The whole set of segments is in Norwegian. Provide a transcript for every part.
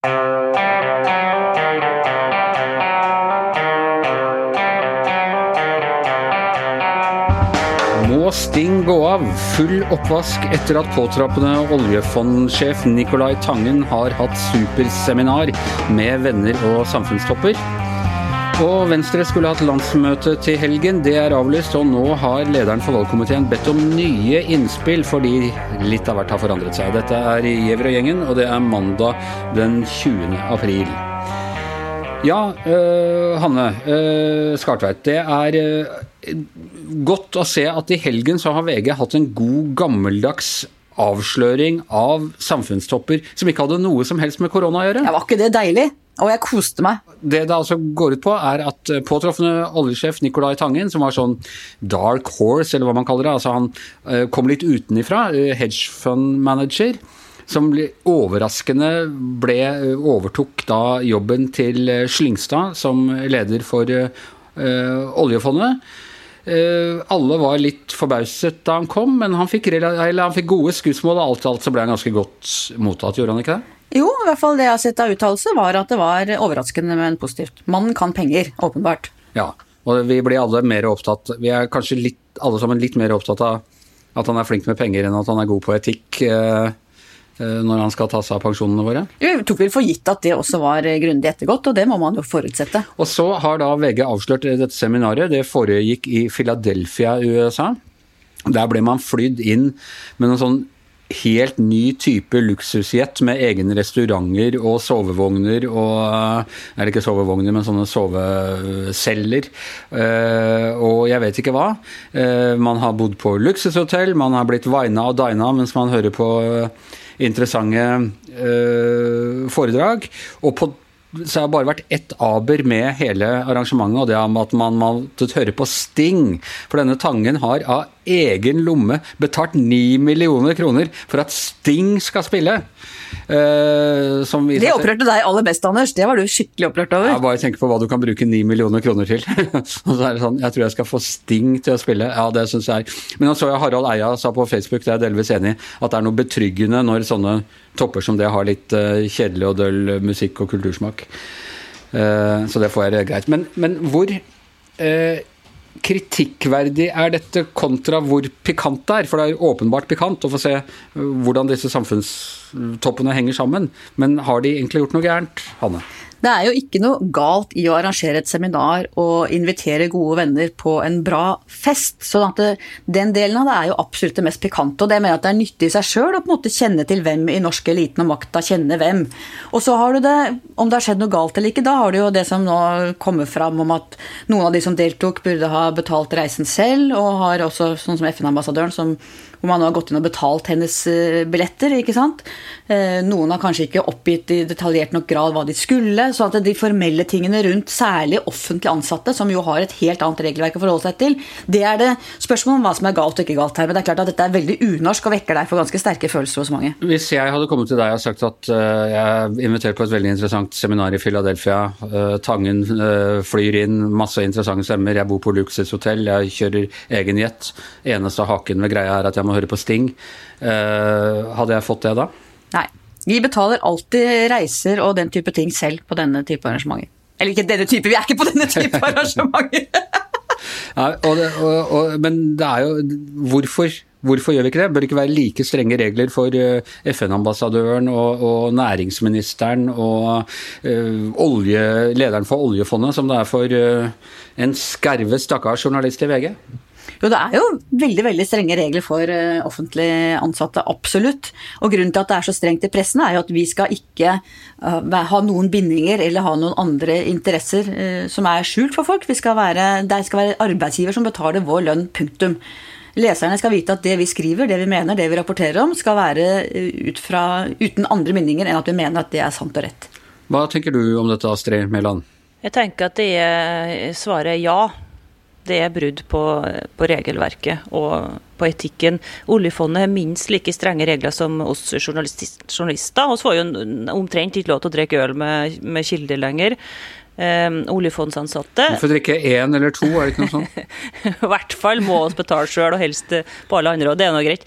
Må Sting gå av? Full oppvask etter at påtrappende oljefondsjef Nicolai Tangen har hatt superseminar med venner og samfunnstopper. Og Venstre skulle hatt landsmøte til helgen. Det er avlyst, og nå har lederen for valgkomiteen bedt om nye innspill fordi litt av hvert har forandret seg. Dette er Giæver og gjengen, og det er mandag den 20. april. Ja, øh, Hanne øh, Skartveit. Det er øh, godt å se at i helgen så har VG hatt en god, gammeldags avsløring av samfunnstopper som ikke hadde noe som helst med korona å gjøre. Ja, var ikke det deilig? Og jeg koste meg. Det det altså går ut på, er at påtroffende oljesjef Nicolai Tangen, som var sånn dark horse, eller hva man kaller det, altså han kom litt utenifra, hedgefund manager, som overraskende ble, overtok da jobben til Slyngstad som leder for uh, oljefondet. Alle var litt forbauset da han kom, men han fikk, han fikk gode skussmål, og alt i alt så ble han ganske godt mottatt, gjorde han ikke det? Jo, i hvert fall det jeg har sett av uttalelse, var at det var overraskende, men positivt. Mannen kan penger, åpenbart. Ja, og vi blir alle mer opptatt Vi er kanskje litt, alle sammen litt mer opptatt av at han er flink med penger enn at han er god på etikk. Uh, når han skal ta seg av pensjonene våre? Vi tok vel for gitt at det også var grundig ettergått, og det må man jo forutsette. Og så har da VG avslørt dette seminaret. Det foregikk i Philadelphia USA. Der ble man flydd inn med noen sånn helt ny type luksusjet med egne restauranter og sovevogner og Eller ikke sovevogner, men sånne soveceller. Og jeg vet ikke hva. Man har bodd på luksushotell, man har blitt vina og dina mens man hører på interessante foredrag. Og på så har det bare vært ett aber med hele arrangementet, og det er at man måtte høre på Sting. For denne Tangen har av egen lomme betalt ni millioner kroner for at Sting skal spille. Uh, det opprørte deg aller best, Anders. Det var du skikkelig opprørt over. Jeg bare tenker på hva du kan bruke ni millioner kroner til. og så er det sånn, Jeg tror jeg skal få Sting til å spille. Ja, det syns jeg. Men så jeg Harald Eia sa på Facebook, det er jeg delvis enig i, at det er noe betryggende når sånne topper som det har litt uh, kjedelig og døll musikk og kultursmak. Uh, så det får jeg greit. Men, men hvor kritikkverdig er dette kontra hvor pikant det er? For det er åpenbart pikant å få se hvordan disse samfunnstoppene henger sammen. Men har de egentlig gjort noe gærent, Hanne? Det er jo ikke noe galt i å arrangere et seminar og invitere gode venner på en bra fest. Så den delen av det er jo absolutt det mest pikante. Og det mener jeg at det er nyttig i seg sjøl å på en måte kjenne til hvem i norsk eliten og makta kjenner hvem. Og så har du det, om det har skjedd noe galt eller ikke, da har du jo det som nå kommer fram om at noen av de som deltok, burde ha betalt reisen selv, og har også, sånn som FN-ambassadøren, som hvor man har gått inn og betalt hennes billetter. ikke sant? Noen har kanskje ikke oppgitt i detaljert nok grad hva de skulle. Så at de formelle tingene rundt særlig offentlig ansatte, som jo har et helt annet regelverk å forholde seg til, det er det spørsmål om hva som er galt og ikke galt her. Men det er klart at dette er veldig unorsk og vekker deg for ganske sterke følelser hos mange. Hvis jeg hadde kommet til deg og sagt at uh, jeg er invitert på et veldig interessant seminar i Philadelphia, Tangen flyr inn, masse interessante stemmer, jeg bor på luksushotell, jeg kjører egen jet, eneste haken ved greia er at jeg må må høre på Sting. hadde jeg fått det da? Nei. Vi betaler alltid reiser og den type ting selv på denne type arrangementer. Eller ikke denne type, vi er ikke på denne type arrangementer! ja, og det, og, og, men det er jo Hvorfor? Hvorfor gjør vi ikke det? Bør det ikke være like strenge regler for FN-ambassadøren og, og, næringsministeren og uh, olje, lederen for oljefondet som det er for uh, en skerve, stakkars journalist i VG? Jo, det er jo veldig veldig strenge regler for uh, offentlig ansatte, absolutt. Og grunnen til at det er så strengt i pressen, er jo at vi skal ikke uh, ha noen bindinger eller ha noen andre interesser uh, som er skjult for folk. Vi skal være, det skal være arbeidsgiver som betaler vår lønn, punktum. Leserne skal vite at det vi skriver, det vi mener, det vi rapporterer om, skal være ut fra, uten andre bindinger enn at vi mener at det er sant og rett. Hva tenker du om dette, Astrid Mæland? Jeg tenker at det er svaret ja det er brudd på, på, regelverket og på etikken. Oljefondet har minst like strenge regler som oss journalister. Vi får jo omtrent ikke lov til å drikke øl med, med kilder lenger. Um, oljefondsansatte. Du får drikke én eller to, er det ikke noe sånt? I hvert fall må vi betale sjøl, og helst på alle andre, og det er nå greit.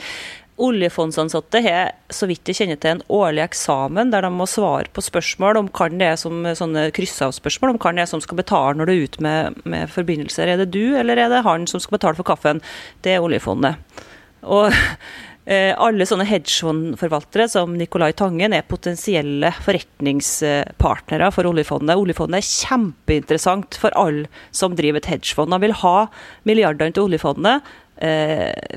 Oljefondsansatte har, så vidt jeg kjenner til, en årlig eksamen der de må svare på spørsmål om hva det er som sånne kryssavspørsmål, om hva det er som skal betale når du er ute med, med forbindelser. Er det du, eller er det han som skal betale for kaffen? Det er oljefondet. Og Eh, alle sånne hedgefondforvaltere som Nicolai Tangen er potensielle forretningspartnere for oljefondet. Oljefondet er kjempeinteressant for alle som driver et hedgefond. De vil ha milliardene til oljefondet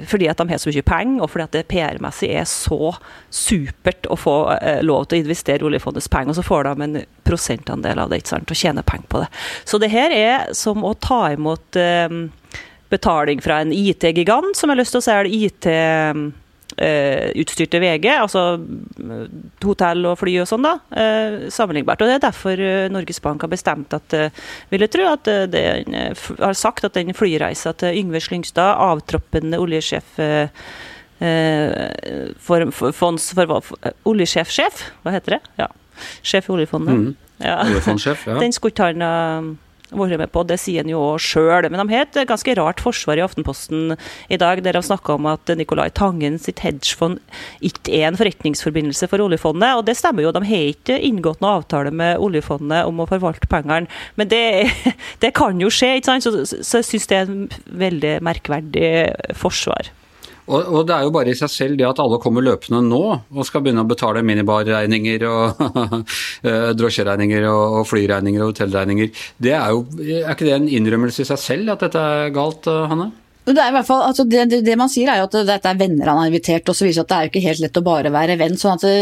fordi at de har så mye penger, og fordi at det PR-messig er så supert å få eh, lov til å investere oljefondets penger. Og så får de en prosentandel av det, ikke sant, og tjener penger på det. Så det her er som å ta imot eh, betaling fra en IT-gigant som har lyst til å selge IT Uh, utstyrte VG, altså uh, hotell og fly og sånn, da, uh, sammenlignbart. Og Det er derfor Norges Bank har bestemt at vil jeg tro, at den har sagt at den flyreisa til Yngve Slyngstad, avtroppende oljesjef for, for, fonds, for, Oljesjefsjef, hva heter det? Ja. Sjef i oljefondet. Mm. Ja. Oljefondsjef, ja. Den skulle han vært med på. Det sier han jo sjøl. Men de har et ganske rart forsvar i Aftenposten i dag, der de snakker om at Nicolai Tangen sitt hedgefond ikke er en forretningsforbindelse for oljefondet. Og det stemmer jo, de har ikke inngått noen avtale med oljefondet om å forvalte pengene. Men det, det kan jo skje, ikke sant? Så, så jeg syns det er en veldig merkverdig forsvar. Og, og, det er jo bare i seg selv det at alle kommer løpende nå og skal begynne å betale minibarregninger og eh, drosjeregninger og, og flyregninger og hotellregninger. Det er, jo, er ikke det en innrømmelse i seg selv at dette er galt, eh, Hanne? Det, er i hvert fall, altså det, det, det, man sier er jo at dette er venner han har invitert, og så viser det at det er jo ikke helt lett å bare være venn. sånn at det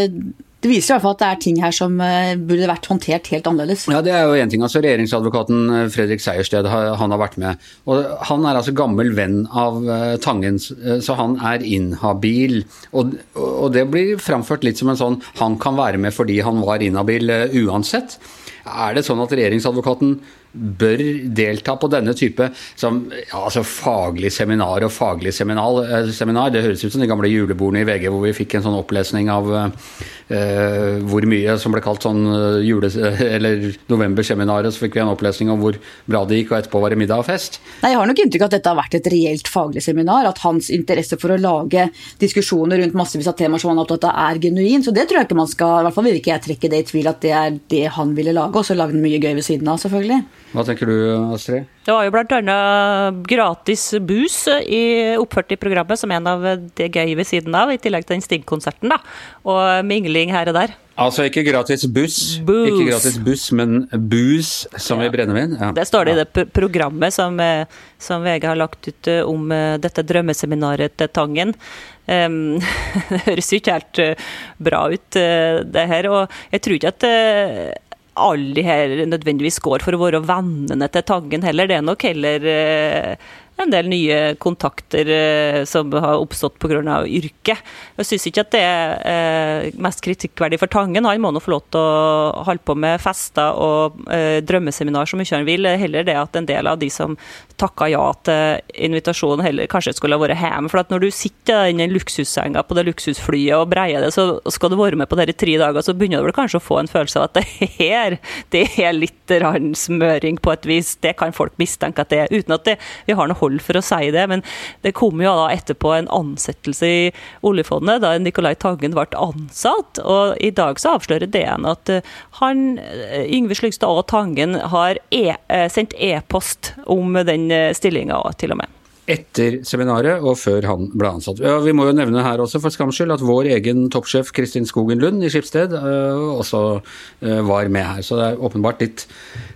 viser i hvert fall at det er ting her som eh, burde vært håndtert helt annerledes. Ja, det er jo én ting. altså Regjeringsadvokaten eh, Fredrik Sejersted han har vært med. Og Han er altså gammel venn av eh, Tangen, så han er inhabil. Og, og det blir framført litt som en sånn han kan være med fordi han var inhabil uansett. Er det sånn at regjeringsadvokaten bør delta på denne type som, ja, altså faglig seminar og faglig seminar, eh, seminar, Det høres ut som de gamle julebordene i VG hvor vi fikk en sånn opplesning av uh, hvor mye som ble kalt sånn jule- eller novemberseminaret. Så fikk vi en opplesning om hvor bra det gikk, og etterpå var det middag og fest. Nei, Jeg har nok inntrykk av at dette har vært et reelt faglig seminar. At hans interesse for å lage diskusjoner rundt massevis av temaer som han er opptatt av, er genuin. Så det tror jeg ikke man skal I hvert fall vil ikke jeg trekke det i tvil at det er det han ville lage, og så lagde mye gøy ved siden av, selvfølgelig. Hva tenker du, Astrid? Det var jo bl.a. gratis bus i, oppført i programmet som en av det gøye ved siden av, i tillegg til den Sting-konserten. da, Og mingling her og der. Altså ikke gratis buss, ikke gratis buss, men bus som ja. i brennevin? Ja. Det står det i det programmet som, eh, som, VG har lagt ut eh, om eh, dette drømmeseminaret til Tangen. Um, det høres jo ikke helt bra ut, det her. Og jeg tror ikke at alle de her nødvendigvis går for å være vennene til Taggen heller. Det er nok heller eh, en del nye kontakter eh, som har oppstått pga. yrket. Jeg syns ikke at det er eh, mest kritikkverdig for Tangen. Han må nå få lov til å holde på med fester og eh, drømmeseminar så mye han vil. Heller det at en del av de som takka ja til invitasjonen, heller kanskje skulle ha vært hjemme. For at når du sitter i den luksussenga på det luksusflyet og breier det, så skal du være med på det i tre dager, så begynner du kanskje å få en følelse av at det her det er litt smøring på et vis. Det kan folk mistenke at det er, uten at det, vi har noe hold for å si det. Men det kom jo da etterpå en ansettelse i oljefondet, da Nicolai Tangen ble ansatt. Og i dag så avslører DN at eh, han, eh, Yngve Slyngstad og Tangen har e eh, sendt e-post om den stillinga til og med etter seminaret og før han ble ansatt. Ja, vi må jo nevne her også for skams skyld at vår egen toppsjef Kristin Skogen Lund i Skipsted uh, også uh, var med her. Så det er åpenbart litt,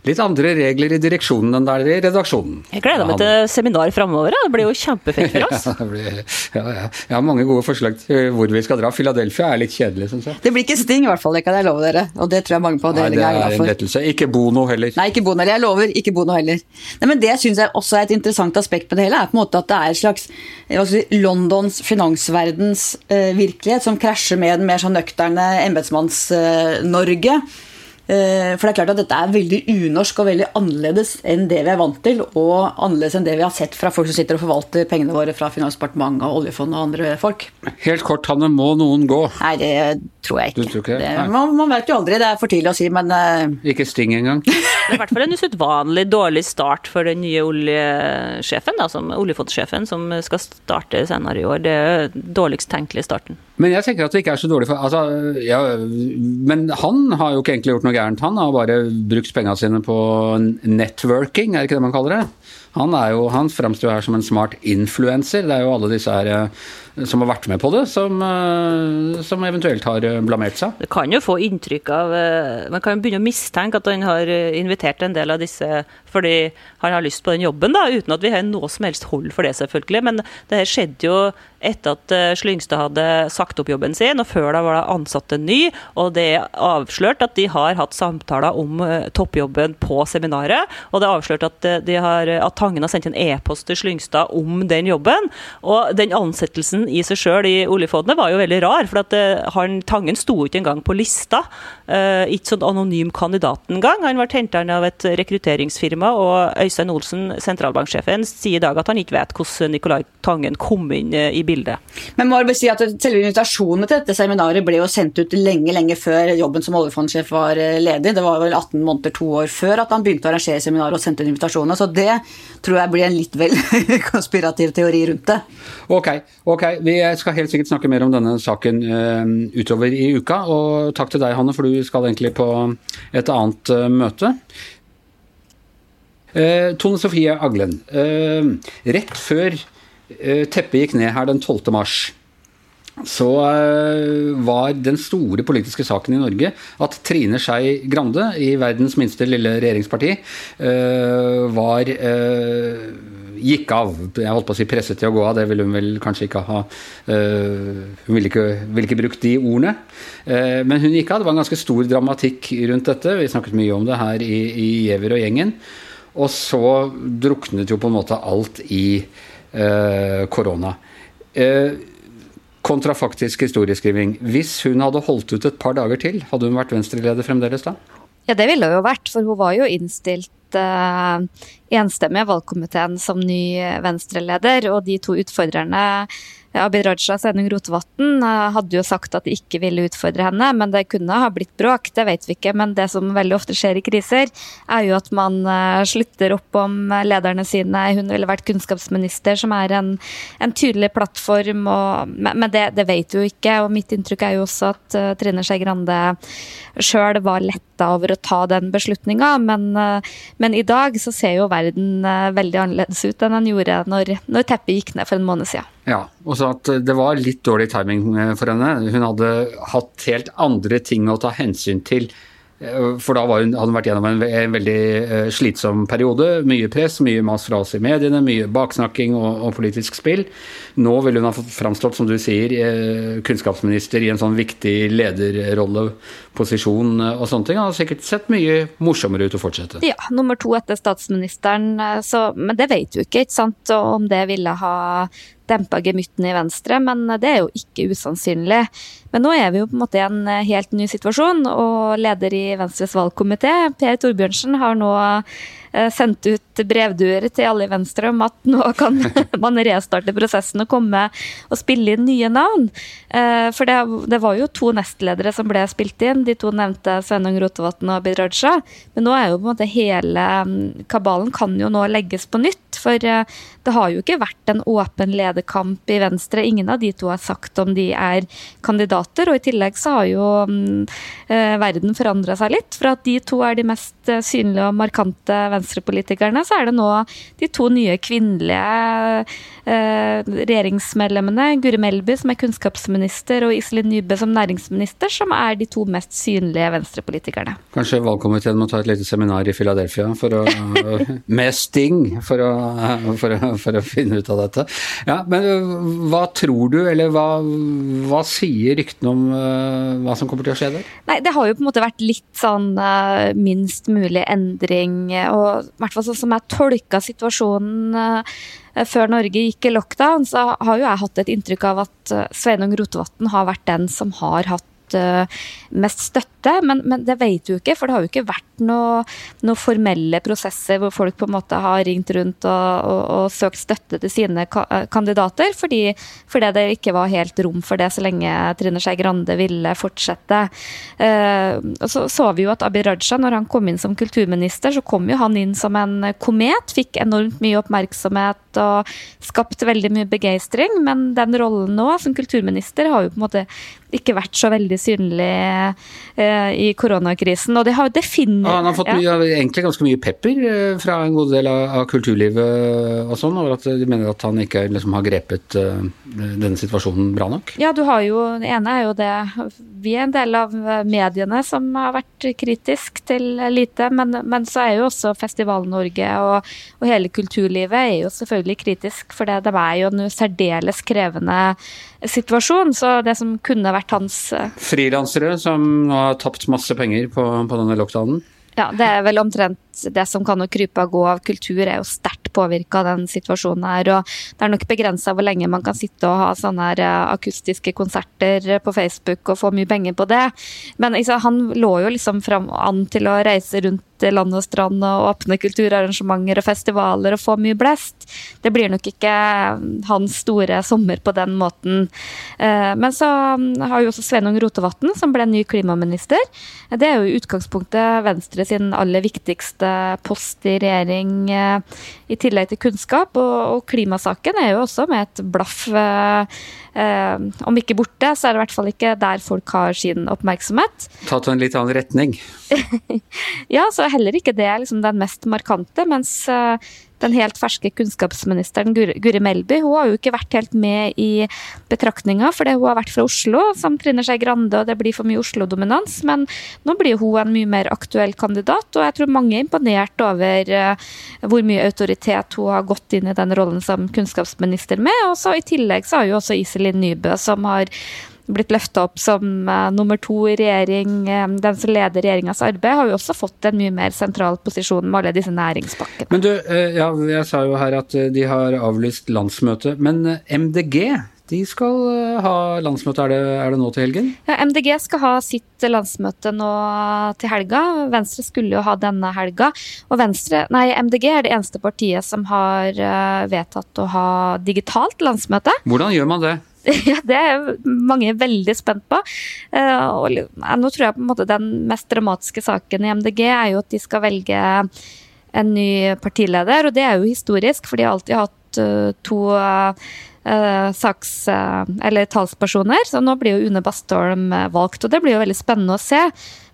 litt, andre regler i direksjonen enn der i redaksjonen. Jeg gleder meg til seminar framover. Det blir jo kjempefint for oss. ja, blir, ja, ja. Jeg har mange gode forslag til hvor vi skal dra. Philadelphia er litt kjedelig, syns jeg. Det blir ikke Sting i hvert fall, det kan jeg love dere. Og det tror jeg mange på er glad for. Det er en lettelse. Ikke Bono heller. Nei, ikke Bono heller. Jeg lover, ikke Bono heller. Nei, men Det syns jeg også er et interessant aspekt på det hele. er på måte at det er et slags si, Londons finansverdens eh, virkelighet som krasjer med den mer sånn nøkterne Embetsmanns-Norge. Eh, for det er klart at dette er veldig unorsk og veldig annerledes enn det vi er vant til, og annerledes enn det vi har sett fra folk som sitter og forvalter pengene våre fra Finansdepartementet og oljefondet og andre folk. Helt kort, Hanne, må noen gå? Nei, det tror jeg ikke. Det, man, man, vet jo aldri, det er for tidlig å si, men uh... Ikke Sting engang? Det er i hvert fall en usedvanlig dårlig start for den nye oljesjefen, da, som, oljefondsjefen, som skal starte senere i år. Det er dårligst tenkelig starten. Men jeg tenker at det ikke er så dårlig for altså, ja, Men han har jo ikke egentlig gjort noe gærent, han har bare brukt pengene sine på networking, er det ikke det man kaller det? Han, er jo, han fremstår her som en smart influenser. Det er jo alle disse her eh, som har vært med på det, som, eh, som, eventuelt har eh, blamert seg. Det kan jo få inntrykk av Man kan jo begynne å mistenke at han har invitert en del av disse fordi han har lyst på den jobben, da, uten at vi har noe som helst hold for det, selvfølgelig. Men det her skjedde jo etter at Slyngstad hadde sagt opp jobben sin, og før da var det ansatt en ny. Og det er avslørt at de har hatt samtaler om toppjobben på seminaret. Og det er avslørt at, har, at Tangen har sendt en e-post til Slyngstad om den jobben. Og den ansettelsen i seg sjøl i oljefondet var jo veldig rar. For at uh, han, Tangen sto ikke engang på lista. Uh, ikke sånn anonym kandidat engang. Han ble henta av et rekrutteringsfirma, og Øystein Olsen, sentralbanksjefen, sier i dag at han ikke vet hvordan Nicolai Tangen kom inn uh, i bildet. Men må jeg si at selve invitasjonene til dette seminaret ble jo sendt ut lenge, lenge før jobben som oljefondsjef var ledig. Det var vel 18 måneder, to år før at han begynte å arrangere seminaret og sendte ut invitasjoner. Så det tror jeg blir en litt vel konspirativ teori rundt det. Ok, ok. Vi skal helt sikkert snakke mer om denne saken uh, utover i uka. Og takk til deg, Hanne, for du skal egentlig på et annet uh, møte. Uh, Tone Sofie Aglen. rett før teppet gikk ned her den 12. mars så var den store politiske saken i Norge at Trine Skei Grande, i verdens minste lille regjeringsparti, var gikk av. Jeg holdt på å si presset til å gå av, det ville hun vel kanskje ikke ha Hun ville ikke, ville ikke brukt de ordene. men hun gikk av. Det var en ganske stor dramatikk rundt dette. Vi snakket mye om det her i, i Giæver og gjengen. Og så druknet jo på en måte alt i korona. Uh, kontrafaktisk historieskriving. Hvis hun hadde holdt ut et par dager til, hadde hun vært venstreleder fremdeles da? Ja, det ville hun jo vært, for hun var jo innstilt uh, enstemmig valgkomiteen som ny venstreleder, og de to utfordrerne Abid Raja Sveinung Rotevatn eh, hadde jo sagt at de ikke ville utfordre henne, men det kunne ha blitt bråk, det vet vi ikke. Men det som veldig ofte skjer i kriser, er jo at man eh, slutter opp om lederne sine. Hun ville vært kunnskapsminister, som er en, en tydelig plattform, og, men det, det, vet du ikke. Og mitt inntrykk er jo også at uh, Trine Skei Grande sjøl var letta over å ta den beslutninga, men, men, i dag så ser jo verden veldig annerledes ut enn den gjorde når, når teppet gikk ned for en måned siden. Ja, og så at det var litt dårlig timing eh, for henne. Hun hadde hatt helt andre ting å ta hensyn til Eh, for da hun, hadde hun vært gjennom en, en, veldig eh, slitsom periode. Mye press, mye mas fra oss i mediene, mye baksnakking og, og politisk spill. Nå ville hun ha framstått, som du sier, eh, kunnskapsminister i en sånn viktig lederrolleposisjon og sånne ting. Han har sikkert sett mye morsommere ut å fortsette. Ja, nummer to etter statsministeren. Så, men det vet du ikke, ikke sant, om det ville ha dempa gemyttene i Venstre, men det er jo ikke usannsynlig. Men nå er vi jo på en måte i en eh, helt ny situasjon, og leder i Venstres valgkomité, Per Torbjørnsen, har nå Eh, sendt ut brevduer til alle i Venstre om at nå kan man restarte prosessen og komme og spille inn nye navn. Eh, for det, det var jo to nestledere som ble spilt inn, de to nevnte Sveinung Rotevatn og Abid Raja. Men nå er jo på en måte hele mm, kabalen kan jo nå legges på nytt. For det har jo ikke vært en åpen lederkamp i Venstre. Ingen av de to har sagt om de er kandidater. Og i tillegg så har jo eh, verden forandra seg litt. For at de to er de mest synlige og markante venstrepolitikerne, så er det nå de to nye kvinnelige eh, regjeringsmedlemmene, Guri Melby som er kunnskapsminister og Iselin Nybø som næringsminister, som er de to mest synlige venstrepolitikerne. Kanskje valgkomiteen må ta et lite seminar i Philadelphia for å, med Sting for å, for, å, for å, finne ut av dette. Ja, men øh, hva tror du, eller hva, hva sier ryktene om uh, hva som kommer til å skje der? Nei, Det har jo på en måte vært litt sånn uh, minst mulig endring. og i hvert fall sånn som jeg tolka situasjonen uh, før Norge gikk i lockdown, så har jo jeg hatt et inntrykk av at Sveinung Rotevatn har vært den som har hatt mest støtte. Men, men, det vet du ikke, for det har jo ikke vært noen noe formelle prosesser hvor folk på en måte har ringt rundt og, og, og søkt støtte til sine kandidater, fordi, fordi, det ikke var helt rom for det så lenge Trine Skei Grande ville fortsette. og så så vi jo at Abid Raja, når han kom inn som kulturminister, så kom jo han inn som en komet. Fikk enormt mye oppmerksomhet og skapt veldig mye begeistring. Men den rollen nå, som kulturminister, har jo på en måte ikke vært så veldig synlig eh, i koronakrisen. Og det har definitivt ja, Han har fått mye, ja. egentlig ganske mye pepper eh, fra en god del av, av kulturlivet og sånn, over at de mener at han ikke liksom, har grepet uh, denne situasjonen bra nok? Ja, du har jo Det ene er jo det Vi er en del av mediene som har vært kritisk til lite, men, men så er jo også Festival-Norge og, og, hele kulturlivet er jo selvfølgelig kritisk, for det, det er jo en særdeles krevende situasjon. Så det som kunne vært hans eh, Frilansere som har tapt masse penger på, på denne lockdownen? Ja, det er vel omtrent det som kan krype og gå av kultur, er jo sterkt påvirka av den situasjonen her. Og det er nok begrensa hvor lenge man kan sitte og ha sånne her eh, akustiske konserter på Facebook og få mye penger på det. Men liksom, han lå jo liksom fram an til å reise rundt land og strand og åpne kulturarrangementer og festivaler og få mye blest. Det blir nok ikke hans store sommer på den måten. Eh, men så mm, har jo også Sveinung Rotevatn, som ble ny klimaminister. Det er jo i utgangspunktet Venstre sin aller viktigste post i regjering, eh, i tillegg til kunnskap. Og, klimasaken er jo også med et blaff eh, om ikke borte, så er det i hvert fall ikke der folk har sin oppmerksomhet. Tatt en litt annen retning? ja, så heller ikke det er liksom den mest markante. Mens uh, den helt ferske kunnskapsministeren Guri Melby hun har jo ikke vært helt med i betraktninga, fordi hun har vært fra Oslo, som Trine Skei Grande, og det blir for mye Oslo-dominans. Men nå blir hun en mye mer aktuell kandidat, og jeg tror mange er imponert over uh, hvor mye autoritet hun har gått inn i den rollen som kunnskapsminister med. Og så i tillegg så har jo også Iselin Nybø, som har blitt løfta opp som uh, nummer to i regjering. Um, den som leder regjeringas arbeid, har jo også fått en mye mer sentral posisjon med alle disse næringspakkene. Men du, uh, ja, jeg sa jo her at de har avlyst landsmøte. Men MDG de skal ha landsmøte, er det, er det, nå til helgen? Ja, MDG skal ha sitt landsmøte nå til helga. Venstre skulle jo ha denne helga. Og Venstre, nei, MDG er det eneste partiet som har vedtatt å ha digitalt landsmøte. Hvordan gjør man det? Ja, det er mange veldig spent på. Eh, og nå tror jeg på en måte den mest dramatiske saken i MDG er jo at de skal velge en ny partileder, og det er jo historisk, for de har alltid hatt eh, to uh, saks, eller talspersoner. Så nå blir jo Une Bastholm valgt, og det blir jo veldig spennende å se.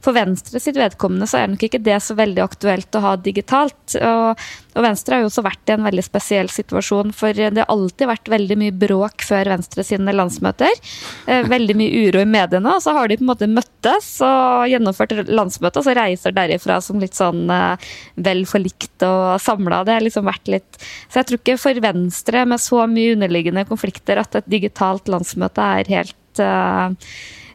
For Venstre sitt vedkommende så er nok ikke det så veldig aktuelt å ha digitalt. Og, og, Venstre har jo også vært i en veldig spesiell situasjon, for det har alltid vært veldig mye bråk før Venstre sine landsmøter. Eh, veldig mye uro i mediene. Og så har de på en måte møttes og gjennomført landsmøtet, og så reiser derifra som litt sånn eh, vel forlikt og samla. Det har liksom vært litt Så jeg tror ikke for Venstre, med så mye underliggende konflikter, at et digitalt landsmøte er helt uh,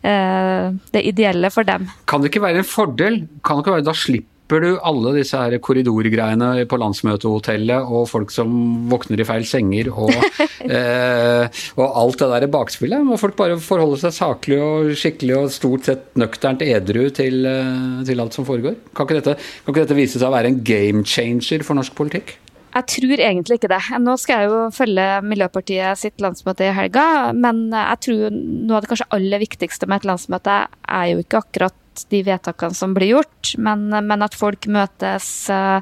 det ideelle for dem. Kan det ikke være en fordel? Kan det ikke være, Da slipper du alle disse her korridorgreiene på landsmøtehotellet og folk som våkner i feil senger og, eh, og alt det der bakspillet. Må folk bare forholde seg saklig og skikkelig og stort sett nøkternt edru til, eh, til alt som foregår? Kan ikke, dette, kan ikke dette vise seg å være en game changer for norsk politikk? Jeg tror egentlig ikke det. Nå skal jeg jo følge Miljøpartiet sitt landsmøte i helga, men jeg tror noe av det kanskje aller viktigste med et landsmøte er jo ikke akkurat de vedtakene som blir gjort, men, men at folk møtes, uh,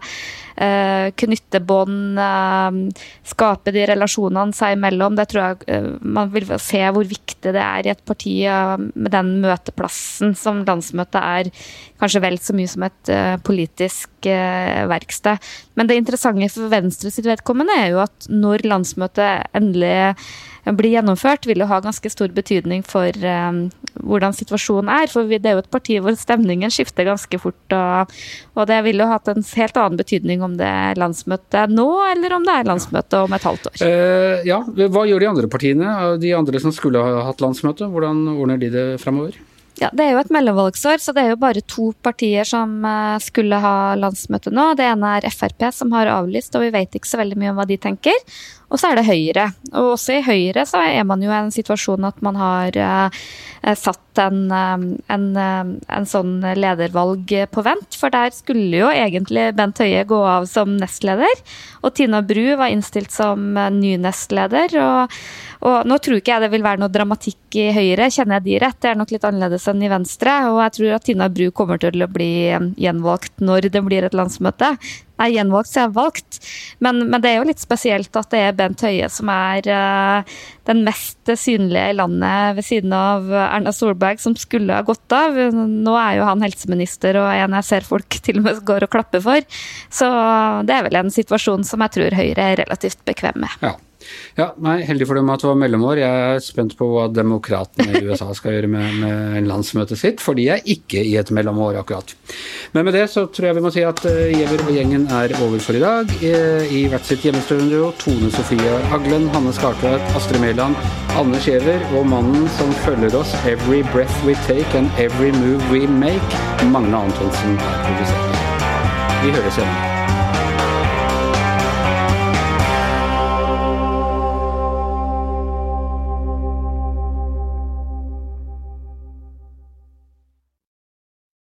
knytte bånd, uh, skape de relasjonene seg imellom. Det tror jeg uh, man vil se hvor viktig det er i et parti med den møteplassen som landsmøtet er. Kanskje vel så mye som et politisk verksted. Men det interessante for Venstre sitt vedkommende er jo at når landsmøtet endelig blir gjennomført, vil jo ha ganske stor betydning for hvordan situasjonen er. For det er jo et parti hvor stemningen skifter ganske fort. Og, det ville jo hatt en helt annen betydning om det er landsmøte nå, eller om det er landsmøte om et halvt år. Uh, ja, Hva gjør de andre partiene, de andre som skulle ha hatt landsmøte? Hvordan ordner de det fremover? Ja, Det er jo et mellomvalgsår, så det er jo bare to partier som eh, skulle ha landsmøte nå. Det ene er Frp, som har avlyst, og vi vet ikke så veldig mye om hva de tenker. Og så er det Høyre. Og også i Høyre så er man jo i en situasjon at man har uh, satt en, en, en, sånn ledervalg på vent. For der skulle jo egentlig Bent Høie gå av som nestleder. Og Tina Bru var innstilt som ny nestleder. og og nå tror ikke jeg det vil være noe dramatikk i Høyre, kjenner jeg de rett. Det er nok litt annerledes enn i Venstre. Og jeg tror at Tina Bru kommer til å bli gjenvalgt når det blir et landsmøte. Nei, gjenvalgt så er har valgt. Men, men, det er jo litt spesielt at det er Bent Høie som er uh, den mest synlige i landet ved siden av Erna Solberg, som skulle ha gått av. Nå er jo han helseminister og en jeg ser folk til og med går og klapper for. Så det er vel en situasjon som jeg tror Høyre er relativt bekvem med. Ja. Ja, nei, Heldig for dem at det var mellomår. Jeg er spent på hva demokratene i USA skal gjøre med, med landsmøtet sitt, for de er ikke i et mellomår akkurat. Men med det så tror jeg vi må si at uh, Giæver og gjengen er over for i dag. I, i hvert sitt hjemmestudio Tone Sofie Aglen, Hanne Skartvedt, Astrid Mæland, Anders Giæver og mannen som følger oss every breath we take and every move we make, Magne Antonsen er produsert. Vi høres igjen.